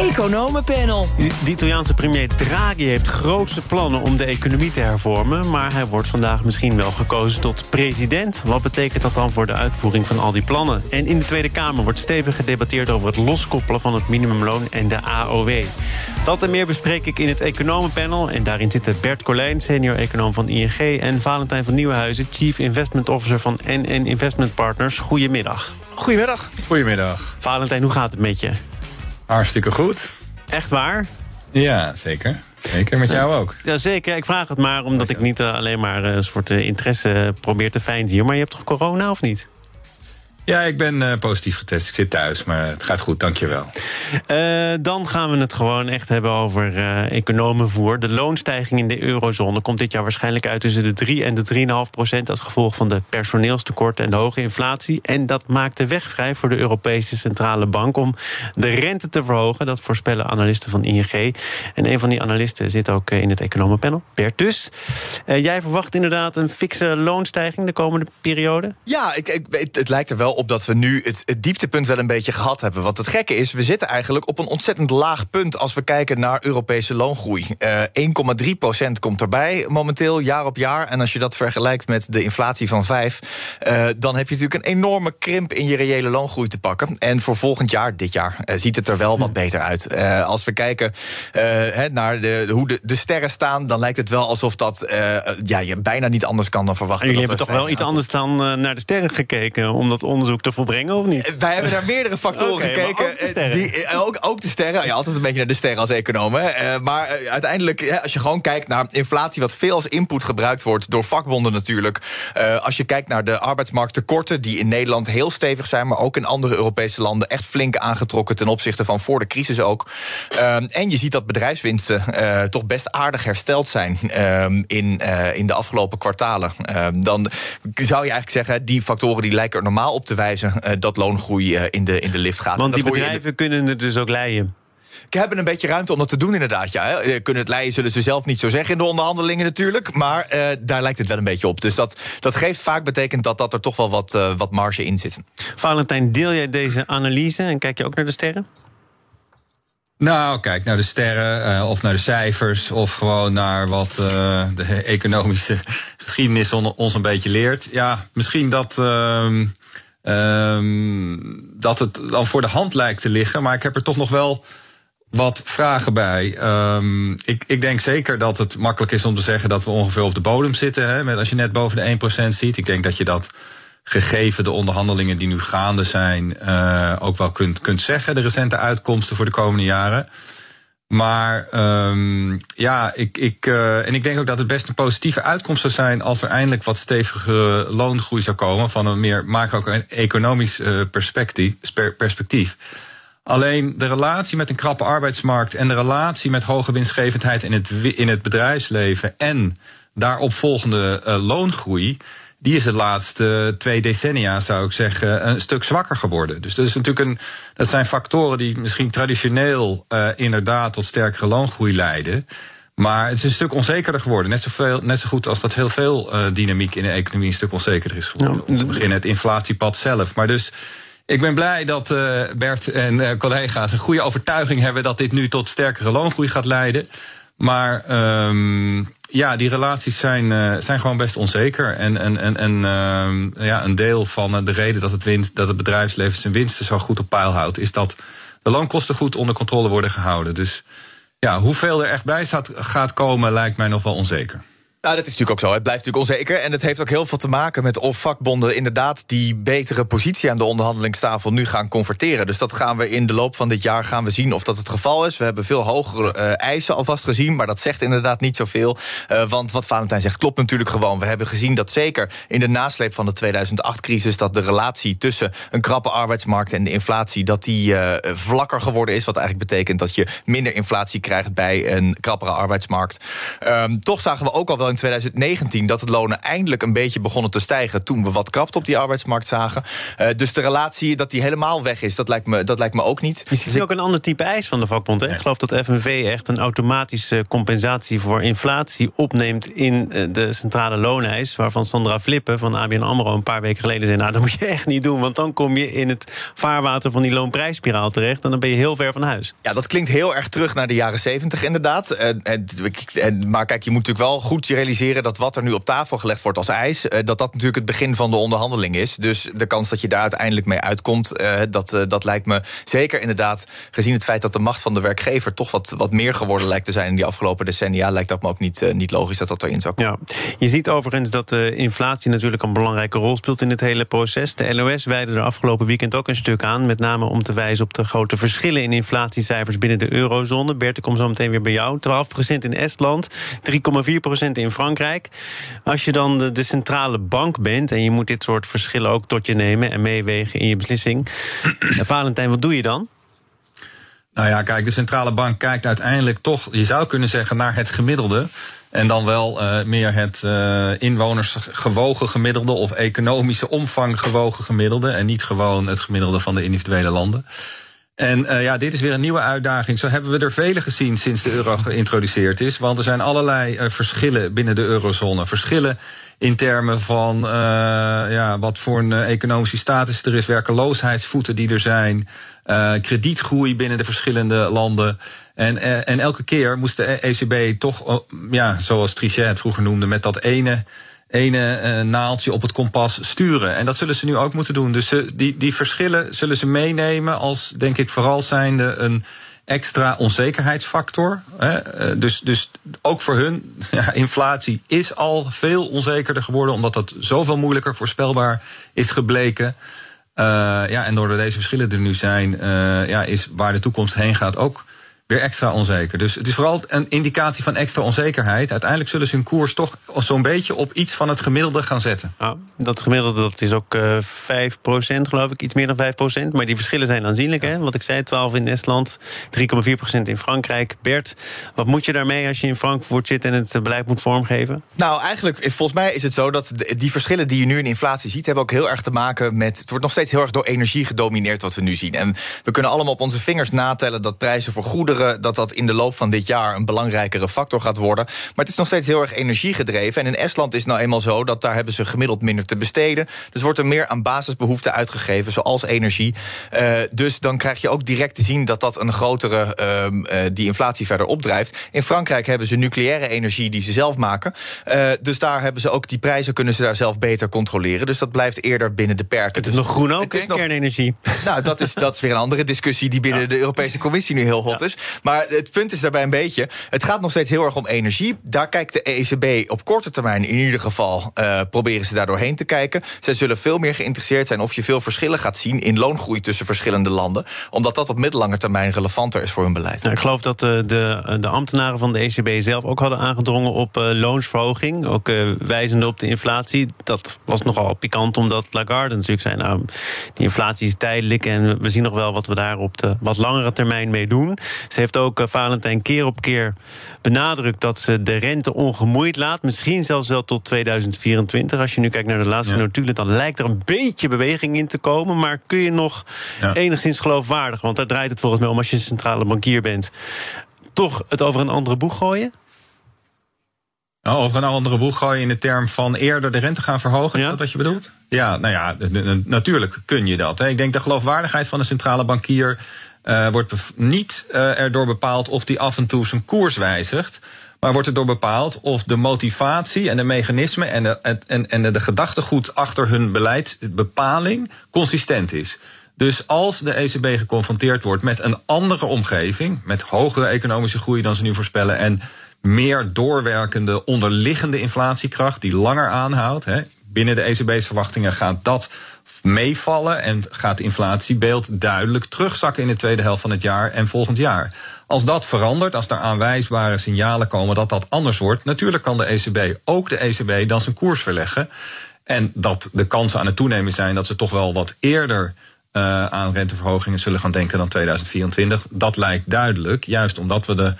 Economenpanel. De Italiaanse premier Draghi heeft grootse plannen om de economie te hervormen. Maar hij wordt vandaag misschien wel gekozen tot president. Wat betekent dat dan voor de uitvoering van al die plannen? En in de Tweede Kamer wordt stevig gedebatteerd over het loskoppelen van het minimumloon en de AOW. Dat en meer bespreek ik in het Economenpanel. En daarin zitten Bert Colijn, senior econoom van ING... en Valentijn van Nieuwenhuizen, chief investment officer van NN Investment Partners. Goedemiddag. Goedemiddag. Goedemiddag. Valentijn, hoe gaat het met je? Hartstikke goed. Echt waar? Ja, zeker. Zeker, met jou ook. Ja, zeker. Ik vraag het maar omdat ik niet uh, alleen maar een soort uh, interesse probeer te fijnzien. Maar je hebt toch corona of niet? Ja, ik ben uh, positief getest. Ik zit thuis, maar het gaat goed, dankjewel. Uh, dan gaan we het gewoon echt hebben over uh, economenvoer. De loonstijging in de eurozone komt dit jaar waarschijnlijk uit tussen de 3 en de 3,5 procent... als gevolg van de personeelstekorten en de hoge inflatie. En dat maakt de weg vrij voor de Europese Centrale Bank... om de rente te verhogen. Dat voorspellen analisten van ING. En een van die analisten zit ook in het economenpanel, Bert Dus. jij verwacht inderdaad een fikse loonstijging de komende periode? Ja, ik, ik, het, het lijkt er wel op dat we nu het, het, dieptepunt wel een beetje gehad hebben. Want het gekke is, we zitten eigenlijk op een ontzettend laag punt... als we kijken naar Europese loongroei. Uh, 1,3 procent komt erbij momenteel, jaar op jaar. En als je dat vergelijkt met de inflatie van 5... Uh, dan heb je natuurlijk een enorme krimp in je reële loongroei te pakken. En voor volgend jaar, dit jaar, uh, ziet het er wel wat beter uit. Als we kijken naar de, hoe de, de, sterren staan... dan lijkt het wel alsof dat ja, je bijna niet anders kan dan verwachten. En jullie hebben toch wel iets anders dan naar de sterren gekeken... om dat onderzoek te volbrengen, of niet? Wij hebben naar meerdere factoren okay, gekeken. Ook de, sterren. Die, ook, ook de sterren. Ja, altijd een beetje naar de sterren als econoom. Uh, maar uh, uiteindelijk, als je gewoon kijkt naar inflatie... wat veel als input gebruikt wordt door vakbonden natuurlijk. Uh, als je kijkt naar de arbeidsmarkttekorten... die in Nederland heel stevig zijn... maar ook in andere Europese landen echt flink aangetrokken... ten opzichte van voor de crisis ook. en je ziet dat bedrijfswinsten toch best aardig hersteld zijn... in, in de afgelopen kwartalen. dan zou je eigenlijk zeggen... die factoren die lijken er normaal op te wijzen uh, dat loongroei uh, in, de, in de lift gaat. Want die bedrijven kunnen het dus ook leiden. Ik hebben een beetje ruimte om dat te doen, inderdaad. Ja, hè. Kunnen het leiden, zullen ze zelf niet zo zeggen in de onderhandelingen natuurlijk. Maar uh, daar lijkt het wel een beetje op. Dus dat, dat geeft vaak betekent dat, dat er toch wel wat, uh, wat marge in zit. Valentijn, deel jij deze analyse en kijk je ook naar de sterren? Nou, kijk naar de sterren uh, of naar de cijfers of gewoon naar wat uh, de economische geschiedenis on, ons een beetje leert. Ja, misschien dat. Uh, Um, dat het dan voor de hand lijkt te liggen. Maar ik heb er toch nog wel wat vragen bij. Um, ik, ik denk zeker dat het makkelijk is om te zeggen dat we ongeveer op de bodem zitten. Hè, met als je net boven de 1% ziet. Ik denk dat je dat gegeven de onderhandelingen die nu gaande zijn, uh, ook wel kunt, kunt zeggen. De recente uitkomsten voor de komende jaren. Maar um, ja, ik, ik, uh, en ik denk ook dat het best een positieve uitkomst zou zijn als er eindelijk wat stevige loongroei zou komen van een meer macro-economisch uh, perspectief, perspectief. Alleen de relatie met een krappe arbeidsmarkt en de relatie met hoge winstgevendheid in het, in het bedrijfsleven en daarop volgende uh, loongroei die is de laatste twee decennia, zou ik zeggen, een stuk zwakker geworden. Dus dat, is natuurlijk een, dat zijn factoren die misschien traditioneel uh, inderdaad tot sterkere loongroei leiden. Maar het is een stuk onzekerder geworden. Net, zoveel, net zo goed als dat heel veel uh, dynamiek in de economie een stuk onzekerder is geworden. Ja. Om te beginnen het inflatiepad zelf. Maar dus ik ben blij dat uh, Bert en collega's een goede overtuiging hebben dat dit nu tot sterkere loongroei gaat leiden. Maar um, ja, die relaties zijn, uh, zijn gewoon best onzeker. En, en, en, en uh, ja, een deel van de reden dat het, winst, dat het bedrijfsleven zijn winsten zo goed op peil houdt, is dat de loonkosten goed onder controle worden gehouden. Dus ja, hoeveel er echt bij staat, gaat komen, lijkt mij nog wel onzeker. Nou, dat is natuurlijk ook zo. Het blijft natuurlijk onzeker. En het heeft ook heel veel te maken met of vakbonden inderdaad die betere positie aan de onderhandelingstafel nu gaan converteren. Dus dat gaan we in de loop van dit jaar gaan we zien of dat het geval is. We hebben veel hogere uh, eisen alvast gezien, maar dat zegt inderdaad niet zoveel. Uh, want wat Valentijn zegt klopt natuurlijk gewoon. We hebben gezien dat zeker in de nasleep van de 2008-crisis dat de relatie tussen een krappe arbeidsmarkt en de inflatie dat die uh, vlakker geworden is. Wat eigenlijk betekent dat je minder inflatie krijgt bij een krappere arbeidsmarkt. Um, toch zagen we ook al wel in in 2019 dat de lonen eindelijk een beetje begonnen te stijgen. toen we wat krapte op die arbeidsmarkt zagen. dus de relatie dat die helemaal weg is, dat lijkt me, dat lijkt me ook niet. Je ziet dus ook een ander type eis van de vakbond. Hè? Ik geloof dat FNV echt een automatische compensatie voor inflatie opneemt in de centrale looneis. Waarvan Sandra Flippen van ABN Amro een paar weken geleden zei: Nou, dat moet je echt niet doen. Want dan kom je in het vaarwater van die loonprijsspiraal terecht. En dan ben je heel ver van huis. Ja, dat klinkt heel erg terug naar de jaren zeventig, inderdaad. En, en, maar kijk, je moet natuurlijk wel goed realiseren dat wat er nu op tafel gelegd wordt als eis, eh, dat dat natuurlijk het begin van de onderhandeling is. Dus de kans dat je daar uiteindelijk mee uitkomt, eh, dat, eh, dat lijkt me zeker inderdaad, gezien het feit dat de macht van de werkgever toch wat, wat meer geworden lijkt te zijn in die afgelopen decennia, lijkt dat me ook niet, niet logisch dat dat erin zou komen. Ja. Je ziet overigens dat de inflatie natuurlijk een belangrijke rol speelt in het hele proces. De LOS wijde er afgelopen weekend ook een stuk aan, met name om te wijzen op de grote verschillen in inflatiecijfers binnen de eurozone. Bert, ik kom zo meteen weer bij jou. 12% in Estland, 3,4% in Frankrijk. Als je dan de, centrale bank bent en je moet dit soort verschillen ook tot je nemen en meewegen in je beslissing. Valentijn, wat doe je dan? Nou ja, kijk, de centrale bank kijkt uiteindelijk toch, je zou kunnen zeggen, naar het gemiddelde. En dan wel uh, meer het uh, inwoners gewogen gemiddelde of economische omvang gewogen gemiddelde. En niet gewoon het gemiddelde van de individuele landen. En uh, ja, dit is weer een nieuwe uitdaging. Zo hebben we er vele gezien sinds de euro geïntroduceerd is. Want er zijn allerlei verschillen binnen de eurozone. Verschillen in termen van ja, wat voor een economische status er is, werkeloosheidsvoeten die er zijn, kredietgroei binnen de verschillende landen. En, eh, en elke keer moest de ECB toch, oh, ja, zoals Trichet het vroeger noemde, met dat ene ene uh, naaltje op het kompas sturen. En dat zullen ze nu ook moeten doen. Dus die, die verschillen zullen ze meenemen als, denk ik, vooral zijnde een extra onzekerheidsfactor. Hè. Uh, dus, dus ook voor hun, inflatie is al veel onzekerder geworden, omdat dat zoveel moeilijker voorspelbaar is gebleken. Uh, ja, en doordat deze verschillen er nu zijn, ja, is waar de toekomst heen gaat ook weer extra onzeker. Dus het is vooral een indicatie van extra onzekerheid. Uiteindelijk zullen ze hun koers toch zo'n beetje op iets van het gemiddelde gaan zetten. Nou, dat gemiddelde dat is ook uh, 5% geloof ik, iets meer dan 5%. Maar die verschillen zijn aanzienlijk. Hè? Wat ik zei, 12 in Estland, 3,4% in Frankrijk. Bert, wat moet je daarmee als je in Frankfurt zit en het beleid moet vormgeven? Nou, eigenlijk, volgens mij is het zo dat die verschillen die je nu in inflatie ziet, hebben ook heel erg te maken met. Het wordt nog steeds heel erg door energie gedomineerd wat we nu zien. En we kunnen allemaal op onze vingers natellen dat prijzen voor goederen dat dat in de loop van dit jaar een belangrijkere factor gaat worden. Maar het is nog steeds heel erg energiegedreven. En in Estland is het nou eenmaal zo dat daar hebben ze gemiddeld minder te besteden. Dus wordt er meer aan basisbehoeften uitgegeven, zoals energie. Uh, dus dan krijg je ook direct te zien dat dat een grotere uh, die inflatie verder opdrijft. In Frankrijk hebben ze nucleaire energie die ze zelf maken. Uh, dus daar hebben ze ook die prijzen kunnen ze daar zelf beter controleren. Dus dat blijft eerder binnen de perken. Het is nog groen ook, het is nog, kernenergie. Nou, dat is, dat is weer een andere discussie die binnen ja. de Europese Commissie nu heel hot ja. is. Maar het punt is daarbij een beetje... het gaat nog steeds heel erg om energie. Daar kijkt de ECB op korte termijn in ieder geval... Uh, proberen ze daar doorheen te kijken. Zij zullen veel meer geïnteresseerd zijn of je veel verschillen gaat zien... in loongroei tussen verschillende landen. Omdat dat op middellange termijn relevanter is voor hun beleid. Nou, ik geloof dat uh, de, de ambtenaren van de ECB zelf ook hadden aangedrongen... op loonsverhoging, ook wijzende op de inflatie. Dat was nogal pikant, omdat Lagarde natuurlijk zei... nou, die inflatie is tijdelijk en we zien nog wel wat we daar op de wat langere termijn mee doen. Ze heeft ook uh, Valentijn keer op keer benadrukt dat ze de rente ongemoeid laat. Misschien zelfs wel tot 2024. Als je nu kijkt naar de laatste ja. notulen, dan lijkt er een beetje beweging in te komen. Maar kun je nog ja. enigszins geloofwaardig, want daar draait het volgens mij om als je een centrale bankier bent, toch het over een andere boeg gooien? Oh, over een andere boeg gooien in de term van eerder de rente gaan verhogen. Ja? Is dat wat je bedoelt? Ja, nou ja, natuurlijk kun je dat. Ik denk de geloofwaardigheid van de centrale bankier uh, wordt niet uh, erdoor bepaald of die af en toe zijn koers wijzigt. Maar wordt erdoor bepaald of de motivatie en de mechanismen en de, en, en de gedachtegoed achter hun beleidsbepaling consistent is. Dus als de ECB geconfronteerd wordt met een andere omgeving, met hogere economische groei dan ze nu voorspellen en meer doorwerkende onderliggende inflatiekracht die langer aanhoudt, hè, binnen de ECB's verwachtingen gaat dat meevallen en gaat inflatiebeeld duidelijk terugzakken in de tweede helft van het jaar en volgend jaar. Als dat verandert, als er aanwijsbare signalen komen dat dat anders wordt, natuurlijk kan de ECB, ook de ECB, dan zijn koers verleggen. En dat de kansen aan het toenemen zijn dat ze toch wel wat eerder uh, aan renteverhogingen zullen gaan denken dan 2024. Dat lijkt duidelijk, juist omdat we de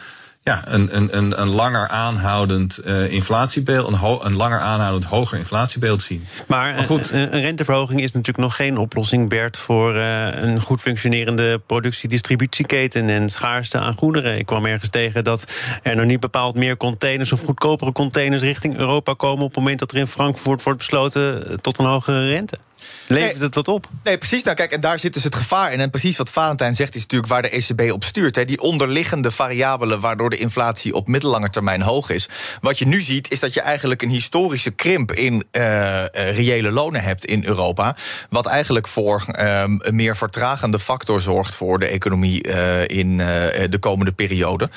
ja, een, een, een, een langer aanhoudend uh, inflatiebeeld, een, een langer aanhoudend hoger inflatiebeeld zien. Maar, maar goed. Een, een, renteverhoging is natuurlijk nog geen oplossing, Bert, voor uh, een goed functionerende productie-distributieketen en schaarste aan goederen. Ik kwam ergens tegen dat er nog niet bepaald meer containers of goedkopere containers richting Europa komen op het moment dat er in Frankfurt wordt besloten tot een hogere rente. Levert het wat op? Nee, precies. Nou, kijk, en daar zit dus het gevaar in. En precies wat Valentijn zegt, is natuurlijk waar de ECB op stuurt. Hè. Die onderliggende variabelen waardoor de inflatie op middellange termijn hoog is. Wat je nu ziet, is dat je eigenlijk een historische krimp in uh, reële lonen hebt in Europa. Wat eigenlijk voor um, een meer vertragende factor zorgt voor de economie uh, in de komende periode.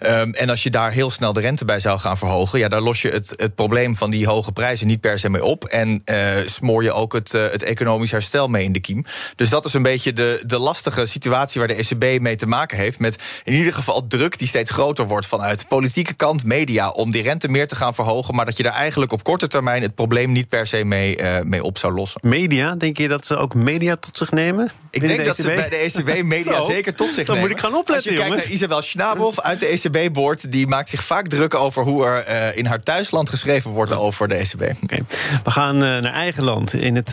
Um, en als je daar heel snel de rente bij zou gaan verhogen, ja, daar los je het, het probleem van die hoge prijzen niet per se mee op. En smoor je ook het, het economisch herstel mee in de kiem. Dus dat is een beetje de, de lastige situatie waar de ECB mee te maken heeft. Met in ieder geval druk die steeds groter wordt vanuit politieke kant, media, om die rente meer te gaan verhogen. Maar dat je daar eigenlijk op korte termijn het probleem niet per se mee, uh, mee op zou lossen. Media, denk je dat ze ook media tot zich nemen? Ik denk dat ze bij de ECB media zeker tot zich dan nemen. moet ik gaan opletten, Als je jongens. kijkt naar Isabel Schnabel uit de ECB-board, die maakt zich vaak druk over hoe er uh, in haar thuisland geschreven wordt over de ECB. Oké, okay. we gaan uh, naar eigen land in het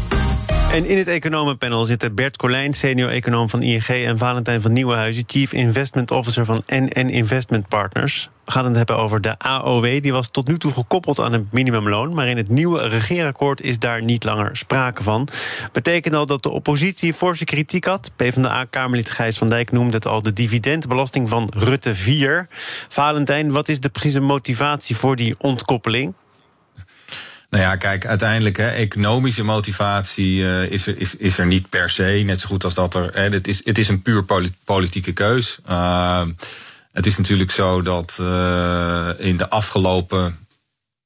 En in het economenpanel zitten Bert Colijn, senior-econoom van ING... en Valentijn van Nieuwenhuizen, chief investment officer van NN Investment Partners. We gaan het hebben over de AOW. Die was tot nu toe gekoppeld aan een minimumloon. Maar in het nieuwe regeerakkoord is daar niet langer sprake van. Betekent al dat de oppositie forse kritiek had. PvdA-Kamerlid Gijs van Dijk noemde het al de dividendbelasting van Rutte 4. Valentijn, wat is de precieze motivatie voor die ontkoppeling? Nou ja, kijk, uiteindelijk, hè, economische motivatie uh, is, er, is, is er niet per se. Net zo goed als dat er. Hè, het, is, het is een puur politieke keus. Uh, het is natuurlijk zo dat uh, in de afgelopen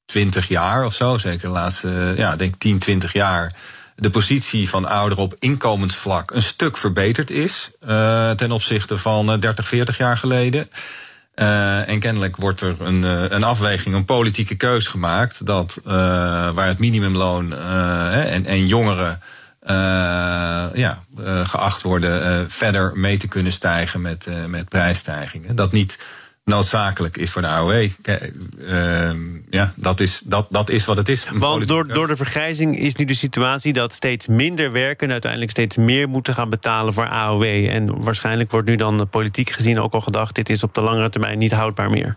20 jaar of zo, zeker de laatste, ja, denk 10, 20 jaar, de positie van ouderen op inkomensvlak een stuk verbeterd is ten opzichte van 30, 40 jaar geleden. Uh, en kennelijk wordt er een, een afweging, een politieke keus gemaakt dat uh, waar het minimumloon en, en jongeren ja, geacht worden verder mee te kunnen stijgen met, met prijsstijgingen. Dat niet noodzakelijk is voor de AOW. Uh, ja, dat is, dat, dat is wat het is. Want door, door de vergrijzing is nu de situatie dat steeds minder werken... uiteindelijk steeds meer moeten gaan betalen voor AOW. En waarschijnlijk wordt nu dan politiek gezien ook al gedacht... dit is op de langere termijn niet houdbaar meer.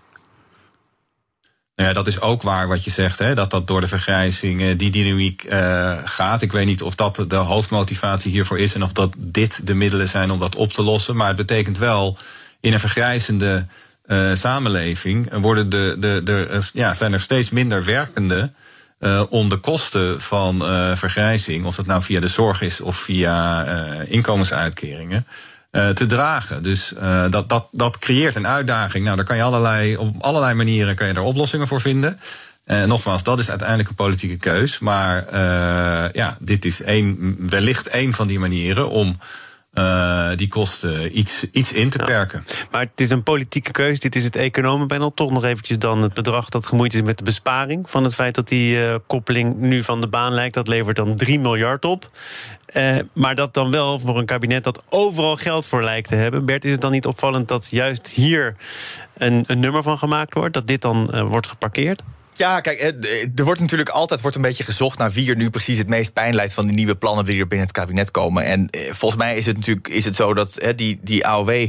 Ja, dat is ook waar wat je zegt, hè, dat dat door de vergrijzing die dynamiek uh, gaat. Ik weet niet of dat de hoofdmotivatie hiervoor is... en of dat dit de middelen zijn om dat op te lossen. Maar het betekent wel in een vergrijzende... Uh, samenleving worden de, de, de, ja, zijn er steeds minder werkenden uh, om de kosten van uh, vergrijzing, of dat nou via de zorg is of via inkomensuitkeringen, te dragen. Dus dat, dat, dat creëert een uitdaging. Nou, daar kan je allerlei, op allerlei manieren kan je daar oplossingen voor vinden. nogmaals, dat is uiteindelijk een politieke keus. Maar ja, dit is een, wellicht een van die manieren om uh, die kosten iets, iets in te perken. Maar het is een politieke keuze. Dit is het economenpanel. Toch nog eventjes dan het bedrag dat gemoeid is met de besparing. Van het feit dat die uh, koppeling nu van de baan lijkt. Dat levert dan 3 miljard op. Uh, maar dat dan wel voor een kabinet dat overal geld voor lijkt te hebben. Bert, is het dan niet opvallend dat juist hier een, een nummer van gemaakt wordt? Dat dit dan wordt geparkeerd? Ja, kijk, er wordt natuurlijk altijd wordt een beetje gezocht naar wie er nu precies het meest pijn leidt van die nieuwe plannen die er binnen het kabinet komen. En volgens mij is het natuurlijk is het zo dat he, die, die AOW,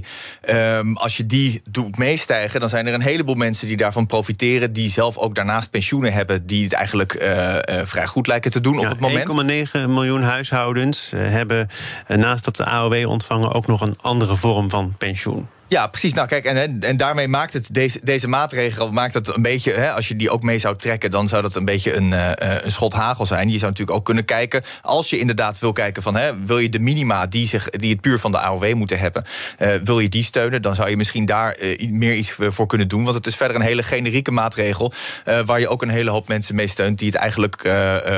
um, als je die doet meestijgen, dan zijn er een heleboel mensen die daarvan profiteren, die zelf ook daarnaast pensioenen hebben, die het eigenlijk uh, uh, vrij goed lijken te doen ja, op het moment. 1,9 miljoen huishoudens hebben naast dat ze AOW ontvangen ook nog een andere vorm van pensioen. Ja, precies. Nou, kijk, en, en daarmee maakt het deze, deze maatregel maakt het een beetje. Hè, als je die ook mee zou trekken, dan zou dat een beetje een, uh, een schot hagel zijn. Je zou natuurlijk ook kunnen kijken, als je inderdaad wil kijken van, hè, wil je de minima die, zich, die het puur van de AOW moeten hebben, uh, wil je die steunen, dan zou je misschien daar uh, meer iets voor kunnen doen. Want het is verder een hele generieke maatregel, waar je ook een hele hoop mensen mee steunt die het eigenlijk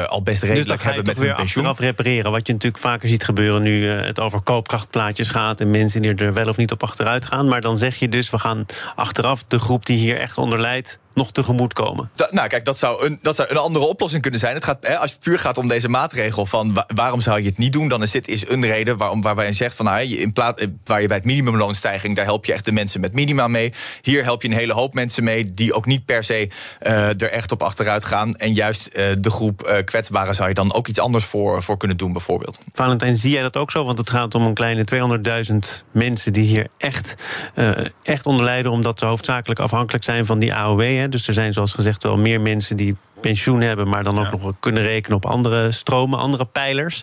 al best redelijk dus hebben met hun pensioen. Achteraf repareren, wat je natuurlijk vaker ziet gebeuren nu het over koopkrachtplaatjes gaat en mensen die er wel of niet op achteruit gaan. Maar dan zeg je dus, we gaan achteraf de groep die hier echt onder lijdt nog tegemoet komen? nou, kijk, dat zou, een, dat zou een andere oplossing kunnen zijn. Het gaat, hè, als het puur gaat om deze maatregel van waarom zou je het niet doen, dan is dit is een reden waarom, waarbij je zegt van nou, in plaats, waar je bij het minimumloonstijging, daar help je echt de mensen met minima mee. Hier help je een hele hoop mensen mee die ook niet per se uh, er echt op achteruit gaan. En juist uh, de groep uh, kwetsbaren zou je dan ook iets anders voor, voor kunnen doen, bijvoorbeeld. Valentijn, zie jij dat ook zo? Want het gaat om een kleine 200.000 mensen die hier echt, echt onder lijden, omdat ze hoofdzakelijk afhankelijk zijn van die AOW. Hè. Dus er zijn zoals gezegd wel meer mensen die pensioen hebben, maar dan ook nog kunnen rekenen op andere stromen, andere pijlers.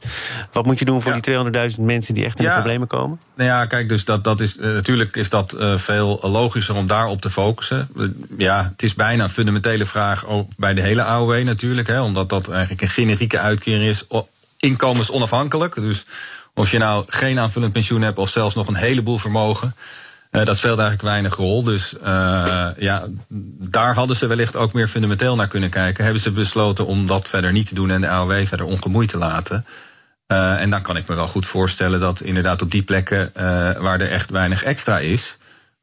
Wat moet je doen voor die 200.000 mensen die echt in de problemen komen? Nou ja, kijk, dus dat, dat is, uh, natuurlijk is dat uh, veel logischer om daarop te focussen. Uh, ja, het is bijna een fundamentele vraag ook bij de hele AOW natuurlijk, hè, omdat dat eigenlijk een generieke uitkering is, inkomensonafhankelijk. Dus of je nou geen aanvullend pensioen hebt of zelfs nog een heleboel vermogen. Uh, dat speelt eigenlijk weinig rol. Dus uh, ja, daar hadden ze wellicht ook meer fundamenteel naar kunnen kijken. Hebben ze besloten om dat verder niet te doen en de AOW verder ongemoeid te laten. Uh, en dan kan ik me wel goed voorstellen dat inderdaad op die plekken waar er echt weinig extra is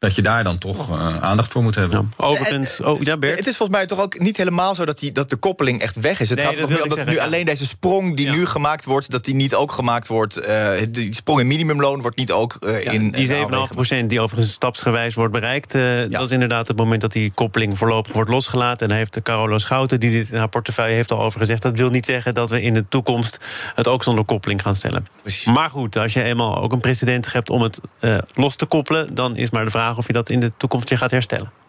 dat je daar dan toch uh, aandacht voor moet hebben. Ja, overigens, oh, ja, Bert? Het is volgens mij toch ook niet helemaal zo dat, die, dat de koppeling echt weg is. Het nee, gaat toch om dat nu alleen deze sprong die ja. nu gemaakt wordt, dat die niet ook gemaakt wordt. Uh, die sprong in minimumloon wordt niet ook uh, ja, in. Die 7,5 procent die overigens stapsgewijs wordt bereikt, dat is inderdaad het moment dat die koppeling voorlopig wordt losgelaten. En daar heeft Carolo Schouten, die dit in haar portefeuille heeft al over gezegd, dat wil niet zeggen dat we in de toekomst het ook zonder koppeling gaan stellen. Precies. Maar goed, als je eenmaal ook een president hebt om het los te koppelen, dan is maar de vraag of je dat in de toekomst weer gaat herstellen.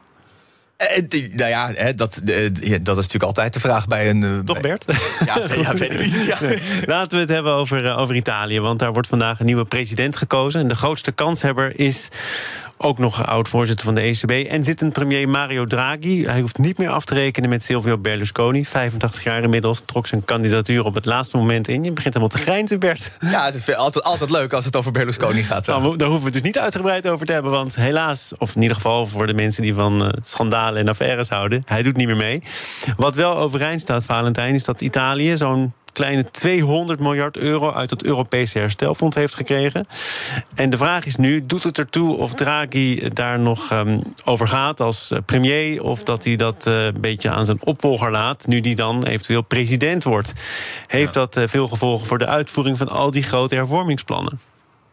Uh, nou ja, dat, uh, dat is natuurlijk altijd de vraag bij een. Toch, Bert? Ja, ja weet ik niet. Ja. Laten we het hebben over, over Italië. Want daar wordt vandaag een nieuwe president gekozen. En de grootste kanshebber is ook nog oud-voorzitter van de ECB. En zit een premier Mario Draghi. Hij hoeft niet meer af te rekenen met Silvio Berlusconi. 85 jaar inmiddels. Trok zijn kandidatuur op het laatste moment in. Je begint helemaal te grijnzen, Bert. Ja, het is altijd, altijd leuk als het over Berlusconi gaat. Nou, daar hoeven we het dus niet uitgebreid over te hebben. Want helaas, of in ieder geval voor de mensen die van uh, schandalen en affaires houden... hij doet niet meer mee. Wat wel overeind staat, Valentijn, is dat Italië zo'n kleine 200 miljard euro uit het Europese herstelfonds heeft gekregen. En de vraag is nu: doet het ertoe of Draghi daar nog um, over gaat als eh, premier? Of dat hij dat uh, een beetje aan zijn opvolger laat, nu die dan eventueel president wordt? Heeft ja. dat uh, veel gevolgen voor de uitvoering van al die grote hervormingsplannen?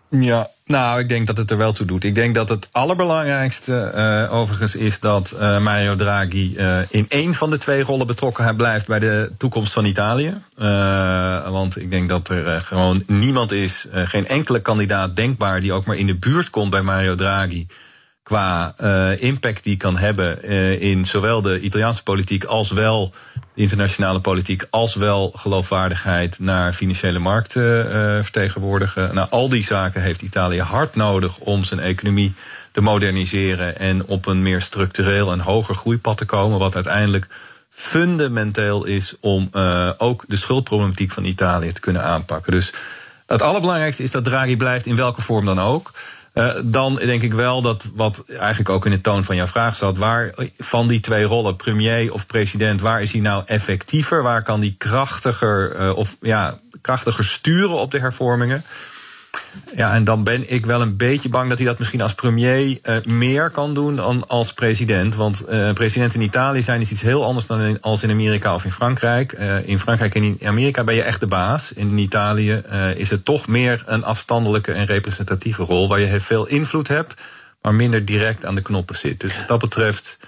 Ja, nou, ik denk dat het er wel toe doet. Ik denk dat het allerbelangrijkste uh, overigens is dat uh, Mario Draghi uh, in één van de twee rollen betrokken blijft bij de toekomst van Italië. want ik denk dat er gewoon niemand is, geen enkele kandidaat denkbaar die ook maar in de buurt komt bij Mario Draghi qua uh, impact die kan hebben uh, in zowel de Italiaanse politiek als wel de internationale politiek, als wel geloofwaardigheid naar financiële markten uh, vertegenwoordigen. Nou, al die zaken heeft Italië hard nodig om zijn economie te moderniseren en op een meer structureel en hoger groeipad te komen, wat uiteindelijk fundamenteel is om ook de schuldproblematiek van Italië te kunnen aanpakken. Dus het allerbelangrijkste is dat Draghi blijft in welke vorm dan ook. Uh, dan denk ik wel dat wat eigenlijk ook in de toon van jouw vraag zat, waar van die twee rollen, premier of president, waar is hij nou effectiever? Waar kan hij krachtiger uh, of ja, krachtiger sturen op de hervormingen? Ja, en dan ben ik wel een beetje bang dat hij dat misschien als premier uh, meer kan doen dan als president. Want uh, president in Italië zijn is iets heel anders dan in, als in Amerika of in Frankrijk. Uh, in Frankrijk en in Amerika ben je echt de baas. In Italië is het toch meer een afstandelijke en representatieve rol, waar je veel invloed hebt, maar minder direct aan de knoppen zit. Dus wat dat betreft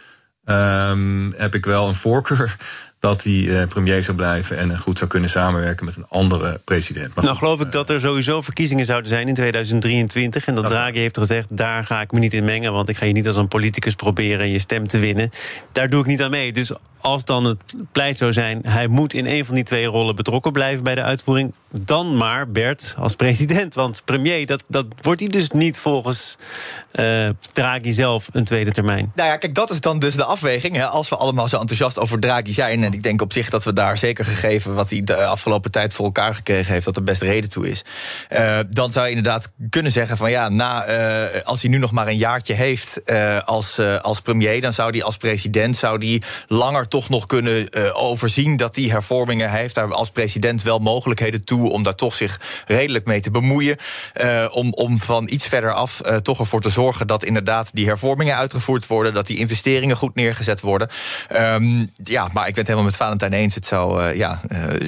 um, heb ik wel een voorkeur dat hij eh, premier zou blijven en goed zou kunnen samenwerken met een andere president. Maar nou, geloof ik dat er sowieso verkiezingen zouden zijn in 2023. En dat Draghi heeft gezegd: daar ga ik me niet in mengen, want ik ga je niet als een politicus proberen je stem te winnen. Daar doe ik niet aan mee. Dus als dan het pleit zou zijn, hij moet in een van die twee rollen betrokken blijven bij de uitvoering, dan maar Bert als president. Want premier, dat, dat wordt hij dus niet volgens uh, Draghi zelf een tweede termijn. Nou ja, kijk, dat is dan dus de afweging. Hè. Als we allemaal zo enthousiast over Draghi zijn, en ik denk op zich dat we daar zeker gegeven wat hij de afgelopen tijd voor elkaar gekregen heeft, dat er best reden toe is. Uh, dan zou je inderdaad kunnen zeggen van ja, na, uh, als hij nu nog maar een jaartje heeft als, als premier, dan zou hij als president zou die langer toch nog kunnen overzien dat die hervormingen. Hij heeft daar als president wel mogelijkheden toe om daar toch zich redelijk mee te bemoeien. om, om van iets verder af toch ervoor te zorgen dat inderdaad die hervormingen uitgevoerd worden, dat die investeringen goed neergezet worden. Ehm, ja, maar ik ben het helemaal met Valentijn eens. Het zou, ja,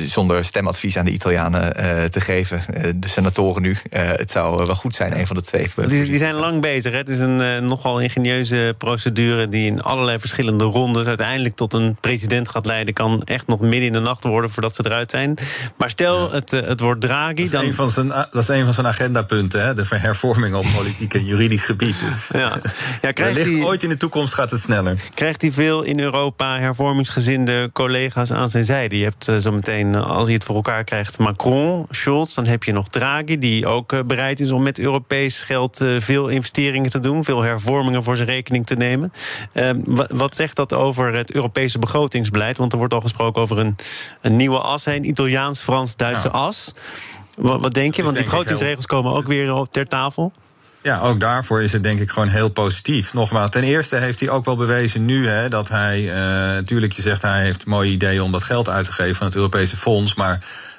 zonder stemadvies aan de Italianen te geven, de senatoren nu, het zou wel goed zijn, een van de twee. Die, die zijn lang bezig. Hè? Het is een nogal ingenieuze procedure die in allerlei verschillende rondes uiteindelijk tot een president gaat leiden. Kan echt nog midden in de nacht worden voordat ze eruit zijn. Maar stel, het, eh, het wordt Draghi. Dat is, dan... een van zijn, dat is een van zijn agendapunten, hè? de hervorming op politiek en juridisch gebied. Dus. Ja. Ja, krijgt die, ooit in de toekomst gaat het sneller. Krijgt hij veel in Europa hervormingsgezinde collega's aan zijn zijde? Je hebt uh, zo meteen, eh, als hij het voor elkaar krijgt, Macron, Scholz. Dan heb je nog Draghi, die ook bereid is om met Europees geld veel investeringen te doen. Veel hervormingen voor zijn rekening te nemen. Ehm, wat zegt dat over het Europese begrotingsbeleid? Want er wordt al gesproken over een, een nieuwe as, een Italiaans-Frans-Duitse as. Wat, wat, denk je? Want die begrotingsregels komen ook weer ter tafel. Ja, ook daarvoor is het denk ik gewoon heel positief. Nogmaals, ten eerste heeft hij ook wel bewezen nu hè, dat hij. Natuurlijk, je zegt hij heeft mooie ideeën om dat geld uit te geven van het Europese Fonds. Maar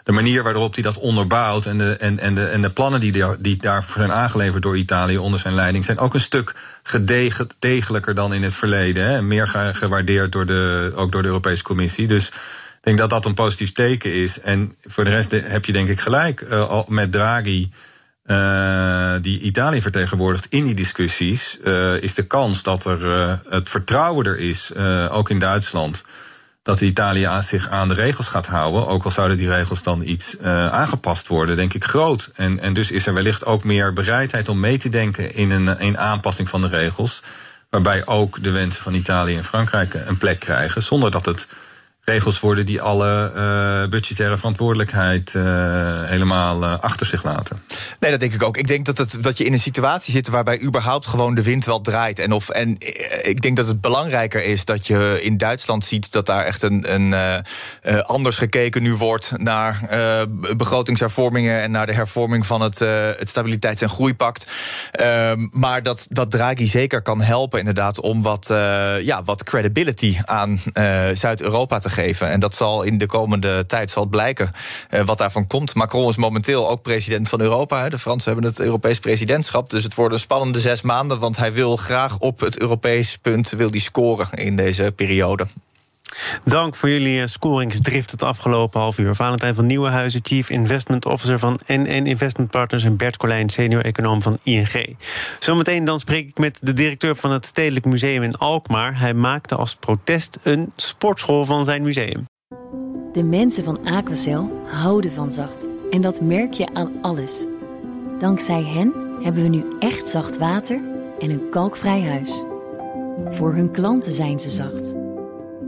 de manier waarop hij dat onderbouwt en de, en, en de, en de plannen die, die daarvoor zijn aangeleverd door Italië onder zijn leiding zijn ook een stuk gedegelijker dan in het verleden. Hè. Meer gewaardeerd door de, ook door de Europese Commissie. Dus ik denk dat dat een positief teken is. En voor de rest heb je denk ik gelijk uh, met Draghi. Uh, die Italië vertegenwoordigt in die discussies, uh, is de kans dat er uh, het vertrouwen er is, ook in Duitsland, dat Italië zich aan de regels gaat houden. Ook al zouden die regels dan iets aangepast worden, denk ik groot. En, en dus is er wellicht ook meer bereidheid om mee te denken in een, een aanpassing van de regels. Waarbij ook de wensen van Italië en Frankrijk een plek krijgen. Zonder dat het regels worden die alle uh, budgettaire verantwoordelijkheid uh, helemaal uh, achter zich laten. Nee, dat denk ik ook. Ik denk dat, het, dat je in een situatie zit waarbij überhaupt gewoon de wind wel draait. En, of, en ik denk dat het belangrijker is dat je in Duitsland ziet dat daar echt een, een anders gekeken nu wordt naar begrotingshervormingen en naar de hervorming van het, het Stabiliteits- en Groeipact. Ehm, maar dat, dat Draghi zeker kan helpen, inderdaad, om wat, ja, wat credibility aan Zuid-Europa te geven. En dat zal in de komende tijd zal blijken uh, wat daarvan komt. Macron is momenteel ook president van Europa. De Fransen hebben het Europees presidentschap. Dus het worden spannende zes maanden. Want hij wil graag op het Europees punt wil die scoren in deze periode. Dank voor jullie eh, scoringsdrift het afgelopen half uur. Valentijn van Nieuwenhuizen, Chief Investment Officer van NN Investment Partners... en Bert Colijn, senior econoom van ING. Zometeen dan spreek ik met de directeur van het Stedelijk Museum in Alkmaar. Hij maakte als protest een sportschool van zijn museum. De mensen van Aquacel houden van zacht. En dat merk je aan alles. Dankzij hen hebben we nu echt zacht water en een kalkvrij huis. Voor hun klanten zijn ze zacht.